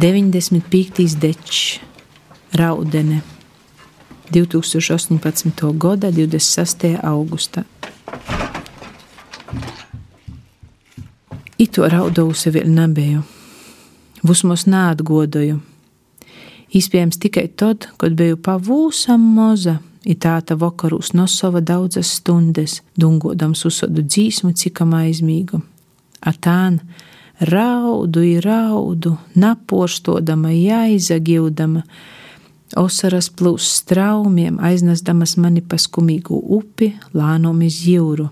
95. dečs, Raudene, 2018. gada 26. augustā. Ito raudojusi vēl nebiju, vismaz neatgodoju. Iespējams tikai tad, kad biju pavūsam moza, ir tāda vakarūs nosova daudzas stundas, dungodams uzsodu dzīsmu, cikam aizmīgu. Atāna raudu, raudu, napoštodama, jāizagildama, osaras plūs straumiem, aiznesdamas mani pa skumīgu upi, lānom iz jūru.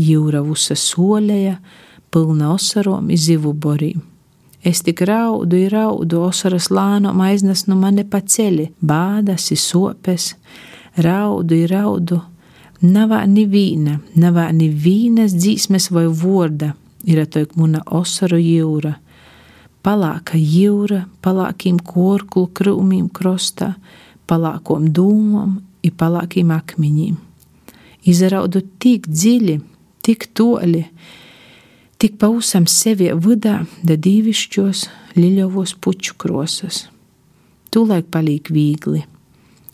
Jūra vusa soļēja, pilna osarom iz zivu borīm. Es tik raudu, raudu, osaras lānom aiznes no mani pa ceļi, bādas, sopes, raudu, raudu. Nav nevīna, nav nevīnas dzīsmes vai vorda, ir atauk muna osaru jūra, palāka jūra, palākiem korklu krūmīm krostā, palākom dūmam un palākiem akmeņiem. Izraudu tik dziļi, tik toļi, tik pausam sevi vidā, da dīvišķos liļovos puču krosas. Tūlaik paliek viegli,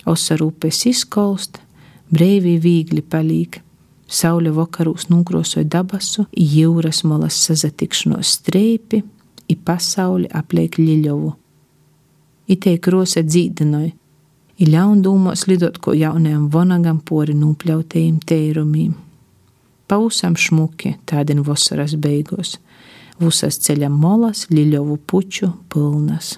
osaru upes izkolst, brīvi viegli paliek, Saule vakarūs nokrosoja dabasu, jūras molas sazatikšanos streipi, i pasauli apliek ļiļovu. Itei krosa dzīdinoja, i ļaundūmos lidot ko jaunajam vonagam pori nūpļautajiem teirumiem. Pausam šmuki tādien vasaras beigos, vusas ceļam molas ļiļovu puču pilnas.